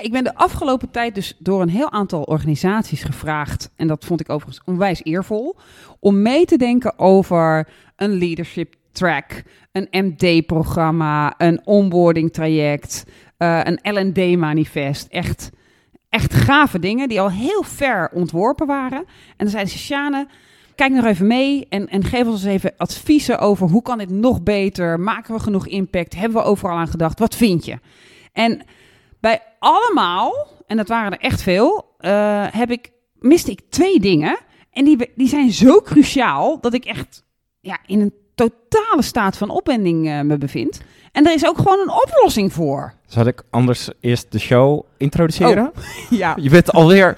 Ik ben de afgelopen tijd dus door een heel aantal organisaties gevraagd, en dat vond ik overigens onwijs eervol, om mee te denken over een leadership track, een MD-programma, een onboarding traject, eh, een L&D-manifest. Echt, echt gave dingen die al heel ver ontworpen waren. En dan zeiden ze, kijk nog even mee en, en geef ons even adviezen over hoe kan dit nog beter? Maken we genoeg impact? Hebben we overal aan gedacht? Wat vind je? En bij allemaal, en dat waren er echt veel, eh, heb ik, miste ik twee dingen. En die, die zijn zo cruciaal dat ik echt ja, in een totale staat van opwending eh, me bevind. En er is ook gewoon een oplossing voor. Zal ik anders eerst de show introduceren? Ja, Je bent alweer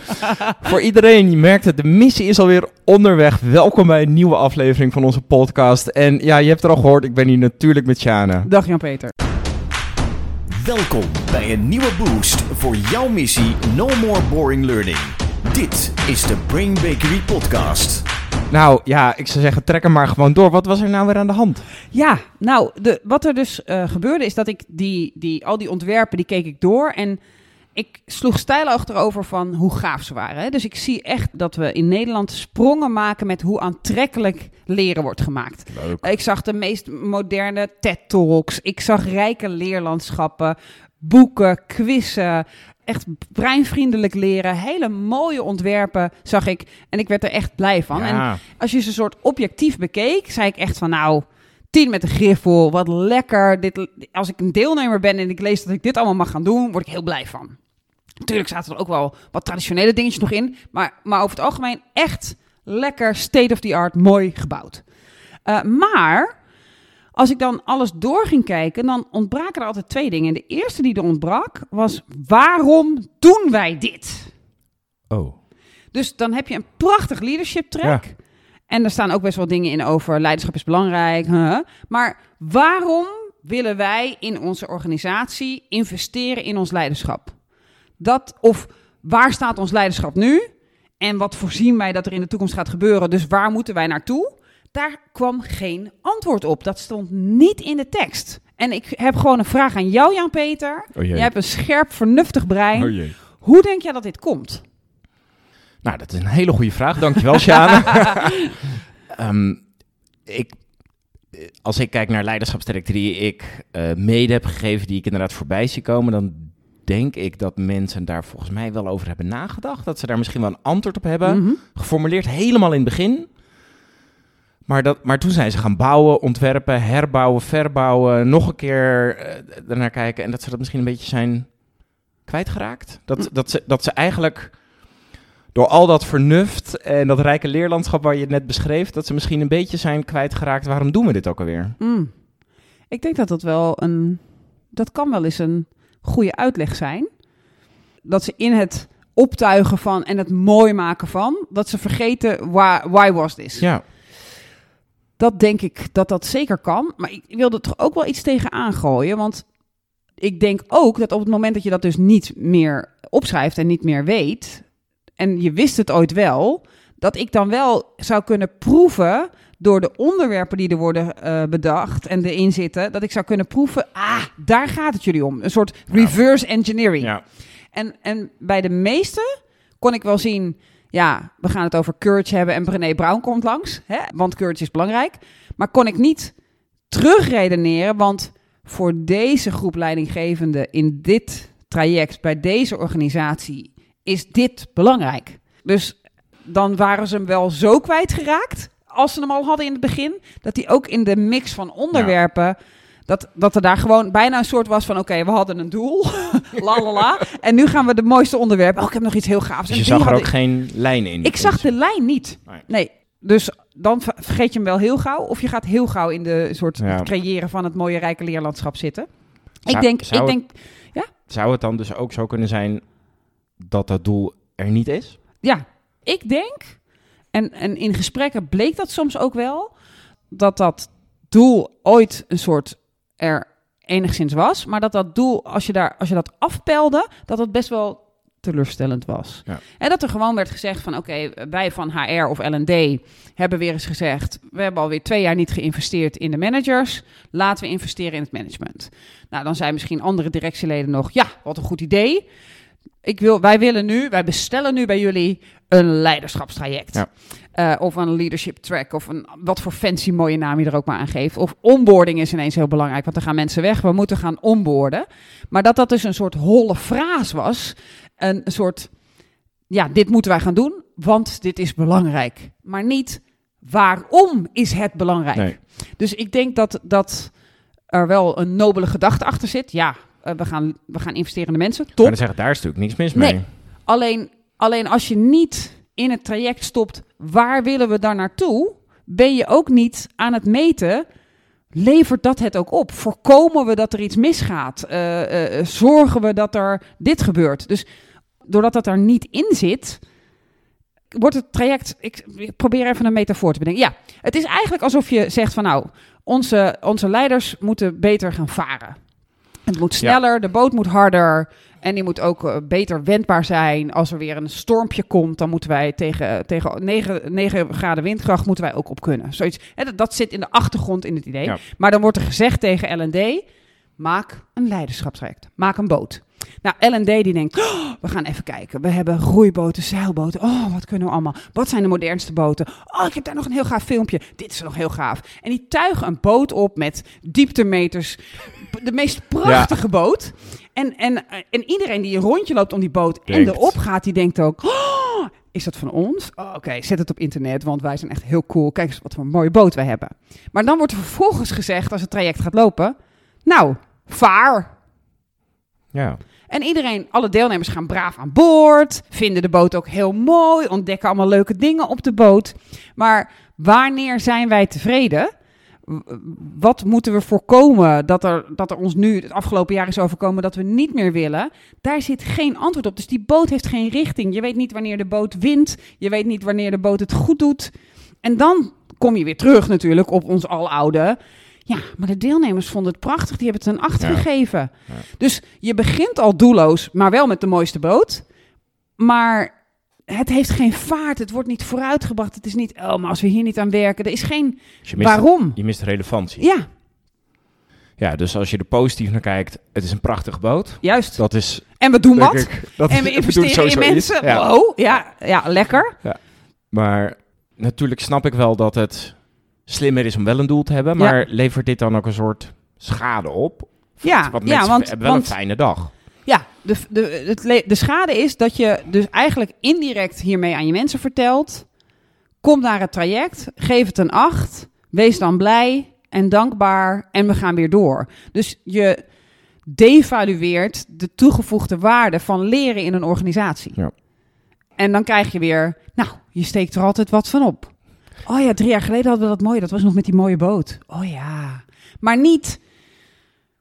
voor iedereen. Je merkt het, de missie is alweer onderweg. Welkom bij een nieuwe aflevering van onze podcast. En ja, je hebt er al gehoord, ik ben hier natuurlijk met Sjane. dag Jan-Peter. Welkom bij een nieuwe boost voor jouw missie No More Boring Learning. Dit is de Brain Bakery Podcast. Nou ja, ik zou zeggen, trek hem maar gewoon door. Wat was er nou weer aan de hand? Ja, nou, de, wat er dus eh, gebeurde is dat ik die, die, al die ontwerpen, die keek ik door en ik sloeg stijl achterover van hoe gaaf ze waren. Hè? Dus ik zie echt dat we in Nederland sprongen maken met hoe aantrekkelijk leren wordt gemaakt. Leuk. Ik zag de meest moderne TED-talks. Ik zag rijke leerlandschappen, boeken, quizzen. Echt breinvriendelijk leren. Hele mooie ontwerpen zag ik. En ik werd er echt blij van. En als je ze soort objectief bekeek, zei ik echt van nou, tien met de griffel, wat lekker. Dit, als ik een deelnemer ben en ik lees dat ik dit allemaal mag gaan doen, word ik heel blij van. Natuurlijk zaten er ook wel wat traditionele dingetjes nog in, maar, maar over het algemeen echt lekker state of the art, mooi gebouwd. Eh, maar als ik dan alles door ging kijken, dan ontbraken er altijd twee dingen. En de eerste die er ontbrak was: waarom doen wij dit? oh. Dus dan heb je een prachtig leadership track. En er staan ook best wel dingen in over leiderschap is belangrijk. huh? Maar waarom willen wij in onze organisatie investeren in ons leiderschap? Dat of waar staat ons leiderschap nu? En wat voorzien wij dat er in de toekomst gaat gebeuren? Dus waar moeten wij naartoe? Daar kwam geen antwoord op. Dat stond niet in de tekst. En ik heb gewoon een vraag aan jou, Jan-Peter. Oh. Jij hebt een scherp, vernuftig brein. Oh. Hoe denk jij dat dit komt? Nou, dat is een hele goede vraag. Dankjewel, Sjane. Ehm, ik, eh, als ik kijk naar leiderschapstrajecten die ik eh, mede heb gegeven, die ik inderdaad voorbij zie komen, dan denk ik dat mensen daar volgens mij wel over hebben nagedacht. Dat ze daar misschien wel een antwoord op hebben. Mhm. Geformuleerd helemaal in het begin. Maar, dat, maar toen zijn ze gaan bouwen, ontwerpen, herbouwen, verbouwen, nog een keer eh, ernaar kijken. En dat ze dat misschien een beetje zijn kwijtgeraakt. Dat, dat, ze, dat ze eigenlijk door al dat vernuft en dat rijke leerlandschap waar je het net beschreef, dat ze misschien een beetje zijn kwijtgeraakt. Waarom doen we dit ook alweer? Mm. Ik denk dat dat wel een. Dat kan wel eens een goede uitleg zijn. Dat ze in het optuigen van en het mooi maken van, dat ze vergeten why, why was this. Ja, Dat denk ik dat dat zeker kan. Maar ik wilde er toch ook wel iets tegen aangooien. Want ik denk ook dat op het moment dat je dat dus niet meer opschrijft en niet meer weet. En je wist het ooit wel. Dat ik dan wel zou kunnen proeven door de onderwerpen die er worden eh, bedacht en erin zitten. Dat ik zou kunnen proeven. Ah, daar gaat het jullie om. Een soort reverse engineering. ja. En, en bij de meeste kon ik wel zien, ja, we gaan het over Courage hebben en Brené Brown komt langs, hè, want Courage is belangrijk. Maar kon ik niet terugredeneren, want voor deze groep leidinggevenden in dit traject, bij deze organisatie, is dit belangrijk. Dus dan waren ze hem wel zo kwijtgeraakt, als ze hem al hadden in het begin, dat hij ook in de mix van onderwerpen... Dat, dat er daar gewoon bijna een soort was van: oké, we hadden een doel. la la la. En nu gaan we de mooiste onderwerpen. Oh, ik heb nog iets heel gaafs. Dus je die zag er ook geen lijn in. Ik zag de lijn niet. Nee. Dus dan ver- vergeet je hem wel heel gauw. Of je gaat heel gauw in de soort Ja. creëren van het mooie rijke leerlandschap zitten. Zou- ik denk, ik het- denk, Zou het dan dus ook zo kunnen zijn dat dat doel er niet is? ja, ik denk, en, en in gesprekken bleek dat soms ook wel, dat dat doel ooit een soort er enigszins was. Maar dat dat doel, als je, daar, als je dat afpelde, dat het best wel teleurstellend was. Ja. En dat er gewoon werd gezegd van, oké, wij van HR of L&D hebben weer eens gezegd, we hebben alweer twee jaar niet geïnvesteerd in de managers, laten we investeren in het management. Nou, dan zijn misschien andere directieleden nog, ja, wat een goed idee. ik wil, wij willen nu, wij bestellen nu bij jullie een leiderschapstraject. Ja. Eh, of een leadership track, of een wat voor fancy mooie naam je er ook maar aan geeft. Of onboarding is ineens heel belangrijk, want dan gaan mensen weg. We moeten gaan onboorden. Maar dat dat dus een soort holle fraas was. Een soort, ja, dit moeten wij gaan doen, want dit is belangrijk. Maar niet, waarom is het belangrijk? Nee. Dus ik denk dat, dat er wel een nobele gedachte achter zit. Ja, eh, we, gaan, we gaan investeren in de mensen. Maar Top. dan zeggen, daar is natuurlijk niks mis Nee. mee. Alleen, alleen als je niet in het traject stopt, waar willen we daar naartoe? Ben je ook niet aan het meten. Levert dat het ook op? Voorkomen we dat er iets misgaat? Eh, eh, eh, zorgen we dat er dit gebeurt? Dus doordat dat er niet in zit, wordt het traject. Ik, probeer even een metafoor te bedenken. Ja, het is eigenlijk alsof je zegt van nou, onze, onze leiders moeten beter gaan varen. Het moet Ja. sneller, de boot moet harder. En die moet ook eh, beter wendbaar zijn. Als er weer een stormpje komt, dan moeten wij tegen, tegen 9, 9 graden windkracht moeten wij ook op kunnen. Zoiets, hè, dat, dat zit in de achtergrond in het idee. Ja. Maar dan wordt er gezegd tegen L&D, maak een leiderschapstraject. Maak een boot. Nou, L&D die denkt, "Oh, we gaan even kijken. We hebben roeiboten, zeilboten. Oh, wat kunnen we allemaal? Wat zijn de modernste boten? Oh, ik heb daar nog een heel gaaf filmpje. Dit is nog heel gaaf. En die tuigen een boot op met dieptemeters. De meest prachtige boot. En, en, en iedereen die een rondje loopt om die boot en erop gaat, die denkt ook... "Oh, is dat van ons? Oh, Oké, zet het op internet, want wij zijn echt heel cool. Kijk eens wat voor een mooie boot wij hebben. Maar dan wordt er vervolgens gezegd, als het traject gaat lopen... Nou, vaar. Ja. En iedereen, alle deelnemers gaan braaf aan boord, vinden de boot ook heel mooi, ontdekken allemaal leuke dingen op de boot. Maar wanneer zijn wij tevreden? Wat moeten we voorkomen dat er, dat er ons nu het afgelopen jaar is overkomen dat we niet meer willen? Daar zit geen antwoord op. Dus die boot heeft geen richting. Je weet niet wanneer de boot wint. Je weet niet wanneer de boot het goed doet. En dan kom je weer terug natuurlijk op ons aloude. Ja, maar de deelnemers vonden het prachtig. Die hebben het een acht Ja. gegeven. Ja. Dus je begint al doelloos, maar wel met de mooiste boot. Maar het heeft geen vaart. Het wordt niet vooruitgebracht. Het is niet, oh, maar als we hier niet aan werken. Er is geen, Dus je mist, waarom? Je mist relevantie. Ja, Ja, dus als je er positief naar kijkt, het is een prachtige boot. juist. Dat is... En we doen wat. ik, dat En we investeren in mensen. Ja. Wow, ja, ja, lekker. Maar natuurlijk snap ik wel dat het slimmer is om wel een doel te hebben. Maar levert dit dan ook een soort schade op? Ja, Want ja want, hebben wel want een fijne dag. Ja, de, de, het de schade is dat je dus eigenlijk indirect hiermee aan je mensen vertelt. Kom naar het traject, geef het een acht, wees dan blij en dankbaar en we gaan weer door. Dus je devalueert de toegevoegde waarde van leren in een organisatie. Ja. En dan krijg je weer, nou, je steekt er altijd wat van op. Oh ja, drie jaar geleden hadden we dat mooi, dat was nog met die mooie boot. Oh ja, maar niet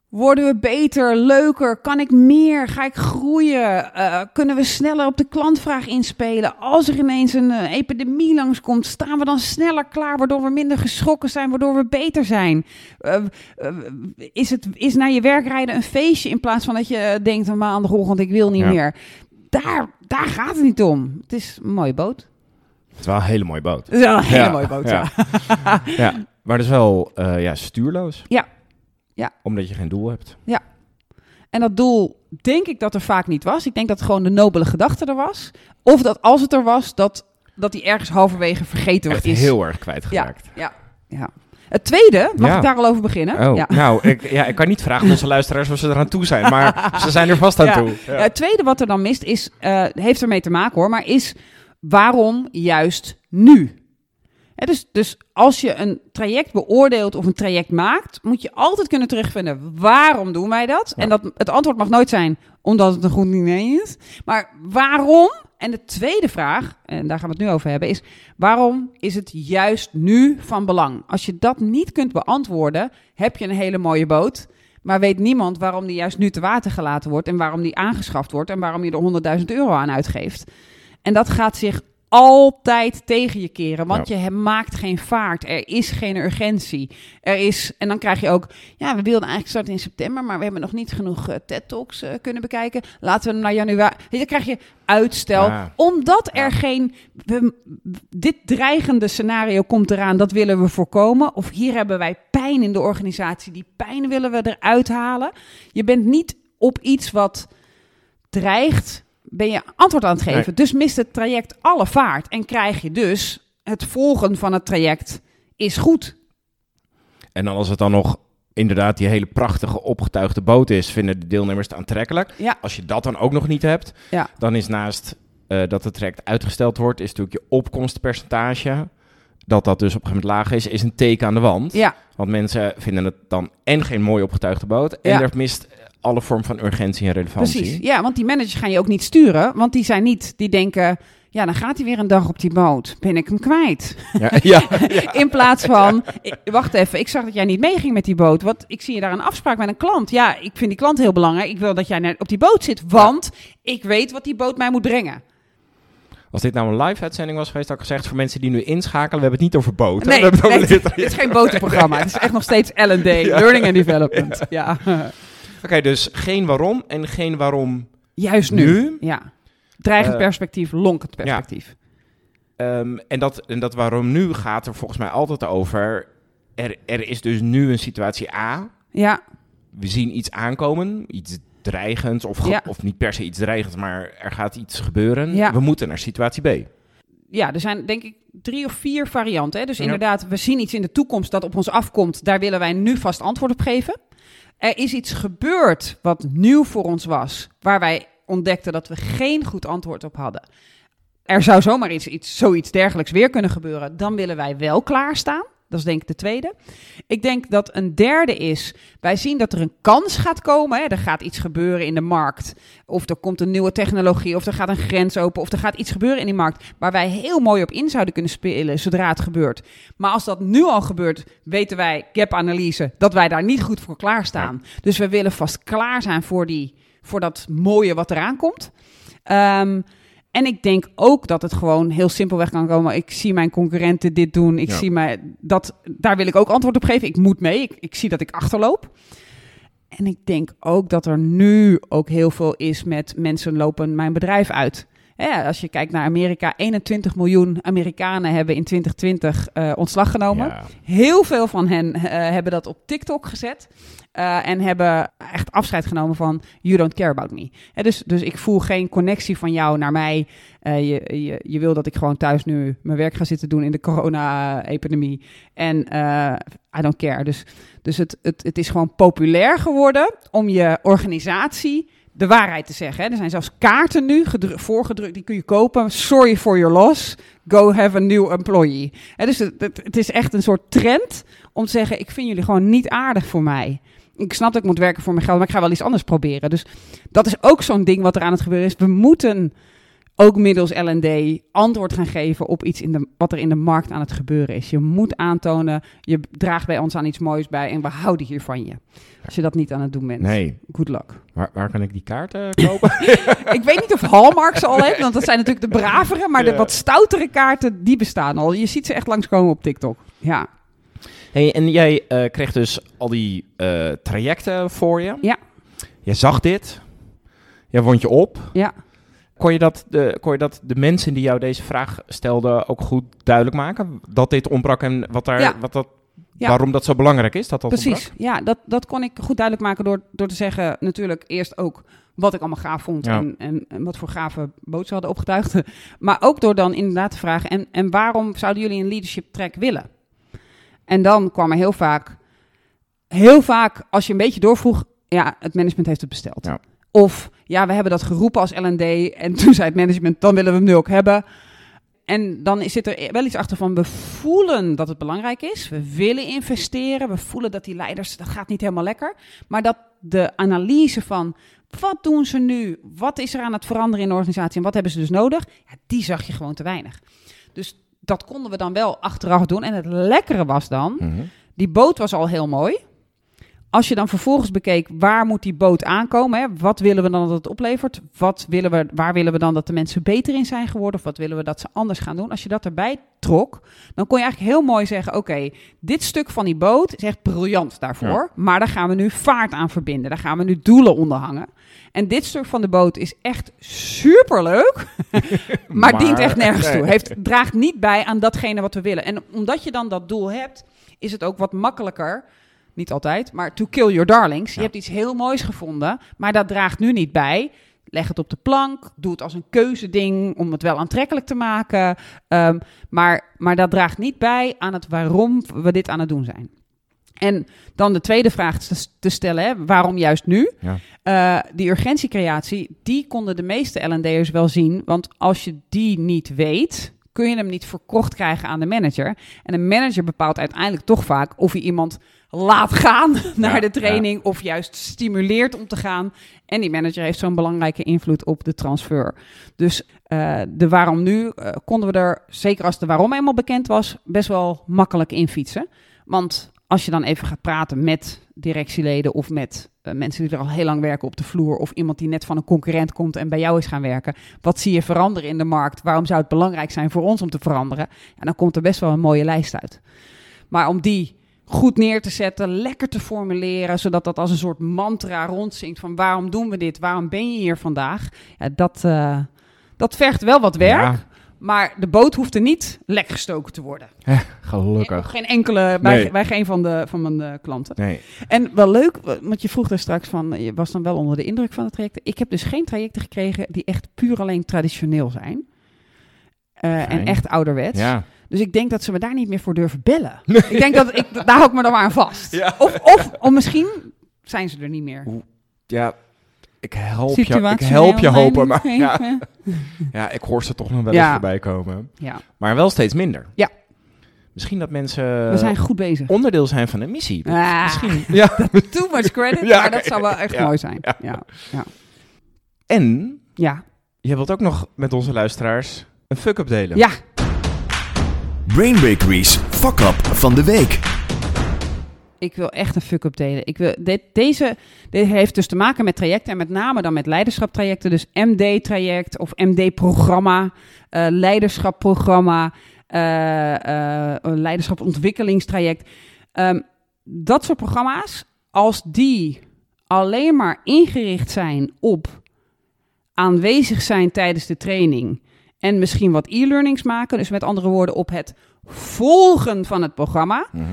Worden we beter, leuker? Kan ik meer? Ga ik groeien? Eh, kunnen we sneller op de klantvraag inspelen? Als er ineens een eh, epidemie langskomt, staan we dan sneller klaar, waardoor we minder geschrokken zijn, waardoor we beter zijn? Eh, is, het, is naar je werk rijden een feestje in plaats van dat je denkt aan maandagochtend, ik wil niet Ja. meer? Daar, daar gaat het niet om. Het is een mooie boot. Het is wel een hele mooie boot. Het is wel een hele Ja, mooie boot, ja. ja. Maar dat is wel ja, stuurloos. Ja. Ja. Omdat je geen doel hebt. En dat doel denk ik dat er vaak niet was. Ik denk dat gewoon de nobele gedachte er was. Of dat als het er was, dat, dat die ergens halverwege vergeten Echt is. heel erg kwijtgeraakt. Ja, ja. Het tweede, mag Ja. ik daar al over beginnen? Oh, Ja. nou, ik, ja, ik kan niet vragen aan onze luisteraars of ze eraan toe zijn, maar ze zijn er vast aan Ja. toe. Ja, Het tweede wat er dan mist is, eh, heeft ermee te maken hoor, maar is waarom juist nu? Dus, dus als je een traject beoordeelt of een traject maakt, moet je altijd kunnen terugvinden waarom doen wij dat? Ja. En dat, het antwoord mag nooit zijn omdat het een goed idee is, maar waarom? En de tweede vraag, en daar gaan we het nu over hebben, is waarom is het juist nu van belang? Als je dat niet kunt beantwoorden, heb je een hele mooie boot, maar weet niemand waarom die juist nu te water gelaten wordt en waarom die aangeschaft wordt en waarom je er 100.000 euro aan uitgeeft. En dat gaat zich altijd tegen je keren, want je maakt geen vaart. Er is geen urgentie. Er is, en dan krijg je ook, ja, we wilden eigenlijk starten in september, maar we hebben nog niet genoeg eh, TED-talks eh, kunnen bekijken. Laten we hem naar januari. Dan krijg je uitstel, Ja. omdat er Ja. geen, we- dit dreigende scenario komt eraan, dat willen we voorkomen. Of hier hebben wij pijn in de organisatie, die pijn willen we eruit halen. Je bent niet op iets wat dreigt ben je antwoord aan het geven. Nee. Dus mist het traject alle vaart. En krijg je dus het volgen van het traject is goed. En dan als het dan nog inderdaad die hele prachtige opgetuigde boot is, vinden de deelnemers het aantrekkelijk. Ja. Als je dat dan ook nog niet hebt, Ja. dan is naast eh, dat het traject uitgesteld wordt, is natuurlijk je opkomstpercentage, dat dat dus op een gegeven moment laag is, is een teken aan de wand. Ja, Want mensen vinden het dan en geen mooi opgetuigde boot, en Ja. er mist alle vorm van urgentie en relevantie. precies. Ja, want die managers gaan je ook niet sturen. Want die zijn niet, die denken, ja, dan gaat hij weer een dag op die boot. Ben ik hem kwijt. Ja, ja, In plaats van, wacht even, ik zag dat jij niet meeging met die boot. Want ik zie je daar een afspraak met een klant. Ja, ik vind die klant heel belangrijk. Ik wil dat jij naar- op die boot zit, want ik weet wat die boot mij moet brengen. Als dit nou een live uitzending was geweest, had ik gezegd voor mensen die nu inschakelen, we hebben het niet over boten. Nee, we dit is geen botenprogramma. Het is echt nog steeds L&D, Learning and Development. Ja. Oké, dus geen waarom en geen waarom Juist nu. nu. Ja. Dreigend Eh, perspectief, lonkend perspectief. Ehm, en, dat, en dat waarom nu gaat er volgens mij altijd over. Er, er is dus nu een situatie A. Ja, We zien iets aankomen, iets dreigends, of, Ja. of niet per se iets dreigends, maar er gaat iets gebeuren. Ja. We moeten naar situatie B. ja, er zijn denk ik drie of vier varianten. Hè? Dus Ja. inderdaad, we zien iets in de toekomst dat op ons afkomt. Daar willen wij nu vast antwoord op geven. Er is iets gebeurd wat nieuw voor ons was, waar wij ontdekten dat we geen goed antwoord op hadden. Er zou zomaar iets, iets, zoiets dergelijks weer kunnen gebeuren. Dan willen wij wel klaarstaan. Dat is denk ik de tweede. Ik denk dat een derde is, wij zien dat er een kans gaat komen. Hè? Er gaat iets gebeuren in de markt. Of er komt een nieuwe technologie, of er gaat een grens open, of er gaat iets gebeuren in die markt waar wij heel mooi op in zouden kunnen spelen zodra het gebeurt. Maar als dat nu al gebeurt, weten wij, gap-analyse, dat wij daar niet goed voor klaarstaan. Dus we willen vast klaar zijn voor, die, voor dat mooie wat eraan komt. Ehm, en ik denk ook dat het gewoon heel simpelweg kan komen. Ik zie mijn concurrenten dit doen. Ik Ja. zie mij dat. Daar wil ik ook antwoord op geven. Ik moet mee. Ik, ik zie dat ik achterloop. En ik denk ook dat er nu ook heel veel is met mensen lopen mijn bedrijf uit. Hè, als je kijkt naar Amerika, 21 miljoen Amerikanen hebben in 2020 eh, ontslag genomen. Ja. Heel veel van hen eh, hebben dat op TikTok gezet. eh, en hebben echt afscheid genomen van you don't care about me. Hè, dus, dus ik voel geen connectie van jou naar mij. Je, je, je wil dat ik gewoon thuis nu mijn werk ga zitten doen in de corona-epidemie. En I don't care. Dus, dus het, het, het is gewoon populair geworden om je organisatie de waarheid te zeggen. Hè. Er zijn zelfs kaarten nu gedru- voorgedrukt, die kun je kopen. Sorry for your loss. Go have a new employee. Dus het, het, het is echt een soort trend om te zeggen: ik vind jullie gewoon niet aardig voor mij. Ik snap dat ik moet werken voor mijn geld, maar ik ga wel iets anders proberen. Dus dat is ook zo'n ding wat er aan het gebeuren is. We moeten ook middels L&D antwoord gaan geven op iets in de, wat er in de markt aan het gebeuren is. Je moet aantonen, je draagt bij ons aan iets moois bij en we houden hier van je. Als je dat niet aan het doen bent, Nee, good luck. waar, waar kan ik die kaarten kopen? Ik weet niet of Hallmark ze al heeft, want dat zijn natuurlijk de bravere, maar de wat stoutere kaarten, die bestaan al. Je ziet ze echt langskomen op TikTok. Ja, hey, en jij eh, kreeg dus al die eh, trajecten voor je. Ja. Je zag dit. Jij wond je op. ja. Kon je, dat de, kon je dat de mensen die jou deze vraag stelden ook goed duidelijk maken? Dat dit ontbrak en wat daar, Ja. wat dat, Ja. waarom dat zo belangrijk is? Dat dat Precies, ontbrak? ja, dat, dat kon ik goed duidelijk maken door, door te zeggen, natuurlijk eerst ook wat ik allemaal gaaf vond Ja. en, en, en wat voor gave ze hadden opgetuigd. Maar ook door dan inderdaad te vragen, en, en waarom zouden jullie een leadership track willen? En dan kwam er heel vaak, heel vaak als je een beetje doorvroeg, ja, het management heeft het besteld. Ja. Of ja, we hebben dat geroepen als L&D en toen zei het management, dan willen we hem nu ook hebben. En dan is- zit er wel iets achter van, we voelen dat het belangrijk is. We willen investeren. We voelen dat die leiders, dat gaat niet helemaal lekker. Maar dat de analyse van, wat doen ze nu? Wat is er aan het veranderen in de organisatie? En wat hebben ze dus nodig? Ja, die zag je gewoon te weinig. Dus dat konden we dan wel achteraf doen. En het lekkere was dan, Mhm. die boot was al heel mooi. Als je dan vervolgens bekeek, waar moet die boot aankomen? Hè? Wat willen we dan dat het oplevert? Wat willen we, waar willen we dan dat de mensen beter in zijn geworden? Of wat willen we dat ze anders gaan doen? Als je dat erbij trok, dan kon je eigenlijk heel mooi zeggen... oké, dit stuk van die boot is echt briljant daarvoor. Maar daar gaan we nu vaart aan verbinden. Daar gaan we nu doelen onder hangen. En dit stuk van de boot is echt superleuk... maar, Maar- dient echt nergens toe. Heeft, draagt niet bij aan datgene wat we willen. En omdat je dan dat doel hebt, is het ook wat makkelijker... Niet altijd, maar to kill your darlings. Je Ja. hebt iets heel moois gevonden, maar dat draagt nu niet bij leg het op de plank, doe het als een keuzeding om het wel aantrekkelijk te maken. Ehm, maar, maar dat draagt niet bij aan het waarom we dit aan het doen zijn. En dan de tweede vraag te, te stellen, hè, waarom juist nu? Ja. Eh, die urgentiecreatie, die konden de meeste L&D'ers wel zien. Want als je die niet weet, kun je hem niet verkocht krijgen aan de manager. En de manager bepaalt uiteindelijk toch vaak of hij iemand laat gaan naar Ja, de training of juist stimuleert om te gaan. En die manager heeft zo'n belangrijke invloed op de transfer. Dus eh, de waarom nu eh, konden we er, zeker als de waarom eenmaal bekend was, best wel makkelijk in fietsen. Want als je dan even gaat praten met directieleden of met eh, mensen die er al heel lang werken op de vloer of iemand die net van een concurrent komt en bij jou is gaan werken, wat zie je veranderen in de markt? Waarom zou het belangrijk zijn voor ons om te veranderen? En dan komt er best wel een mooie lijst uit. Maar om die goed neer te zetten, lekker te formuleren, zodat dat als een soort mantra rondzinkt van waarom doen we dit? Waarom ben je hier vandaag? Ja, dat, eh, dat vergt wel wat werk. Ja, Maar de boot hoeft er niet lek gestoken te worden. gelukkig. Geen enkele, bij, Nee. bij geen van, de, van mijn eh, klanten. Nee. En wel leuk, want je vroeg daar straks van, je was dan wel onder de indruk van het traject. Ik heb dus geen trajecten gekregen die echt puur alleen traditioneel zijn. Eh, en echt ouderwets. Ja. Dus ik denk dat ze me daar niet meer voor durven bellen. Ik denk dat ik, daar hou ik me dan maar aan vast. Ja. Of, of, of misschien zijn ze er niet meer. ja, ik help je, ik help je hopen, maar ja, ja, ik hoor ze toch nog wel Ja. eens voorbij komen. Ja, Maar wel steeds minder. Ja. Misschien dat mensen we zijn goed bezig. onderdeel zijn van de missie. Ah. Misschien. Ja. Too much credit, Ja, maar dat zou wel echt ja, mooi zijn. ja. Ja, ja. En ja. je wilt ook nog met onze luisteraars een fuck-up delen. ja. Brain Bakery's Fuck Up van de Week. Ik wil echt een fuck-up delen. Ik wil, deze dit heeft dus te maken met trajecten en met name dan met leiderschaptrajecten. Dus MD-traject of MD-programma, eh leiderschapprogramma, eh, eh, een leiderschapontwikkelingstraject. Ehm, dat soort programma's, als die alleen maar ingericht zijn op aanwezig zijn tijdens de training en misschien wat e-learnings maken, dus met andere woorden op het volgen van het programma, Mhm.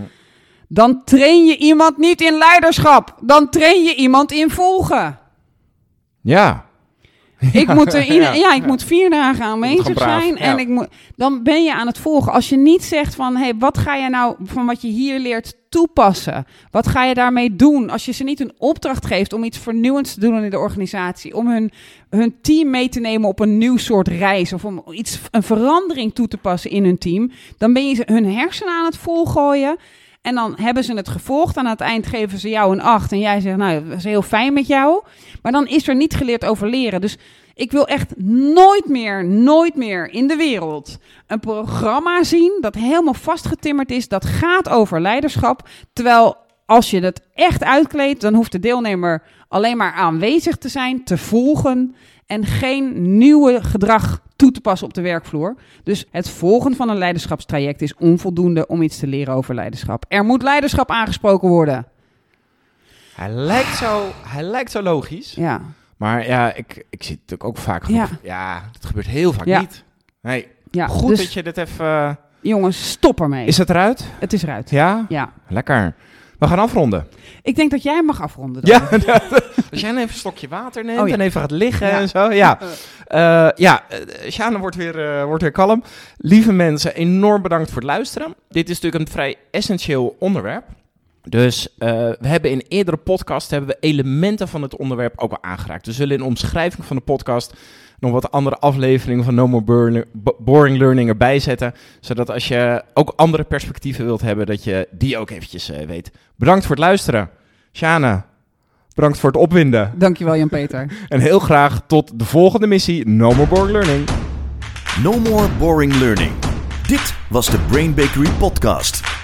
dan train je iemand niet in leiderschap. Dan train je iemand in volgen. Ja. Ik moet, er, Ja. ja, ik moet vier dagen aanwezig zijn. En ik moet, dan ben je aan het volgen. Als je niet zegt van, hey, wat ga je nou van wat je hier leert toepassen? Wat ga je daarmee doen? Als je ze niet een opdracht geeft om iets vernieuwends te doen in de organisatie. Om hun, hun team mee te nemen op een nieuw soort reis. Of om iets, een verandering toe te passen in hun team. Dan ben je hun hersenen aan het volgooien. En dan hebben ze het gevolgd. Aan het eind geven ze jou een 8. En jij zegt, nou, dat is heel fijn met jou. Maar dan is er niet geleerd over leren. Dus ik wil echt nooit meer, nooit meer in de wereld een programma zien dat helemaal vastgetimmerd is. Dat gaat over leiderschap. Terwijl als je het echt uitkleedt, dan hoeft de deelnemer alleen maar aanwezig te zijn, te volgen en geen nieuwe gedrag toe te passen op de werkvloer. Dus het volgen van een leiderschapstraject is onvoldoende om iets te leren over leiderschap. Er moet leiderschap aangesproken worden. Hij lijkt zo, hij lijkt zo logisch. Ja, Maar ja, ik, ik zie het natuurlijk ook vaak. Ja. Ja, ja dat gebeurt heel vaak Ja. niet. Nee, ja. goed dus dat je dit even... eh, jongens, stop ermee. Is het eruit? Het is eruit. Ja? Ja. Lekker. We gaan afronden. Ik denk dat jij mag afronden. dan. Ja, als jij even een stokje water neemt Oh ja. en even gaat liggen Ja. en zo. Ja, Eh ja uh, Sjane wordt weer, eh, wordt weer kalm. Lieve mensen, enorm bedankt voor het luisteren. Dit is natuurlijk een vrij essentieel onderwerp. Dus eh, we hebben in eerdere podcasts hebben we elementen van het onderwerp ook al aangeraakt. We zullen in de omschrijving van de podcast nog wat andere afleveringen van No More Boring, Learning erbij zetten. Zodat als je ook andere perspectieven wilt hebben, dat je die ook eventjes eh, weet. Bedankt voor het luisteren. Sjane, bedankt voor het opwinden. Dankjewel Jan-Peter. En heel graag tot de volgende missie No More Boring Learning. No More Boring Learning. Dit was de Brain Bakery podcast.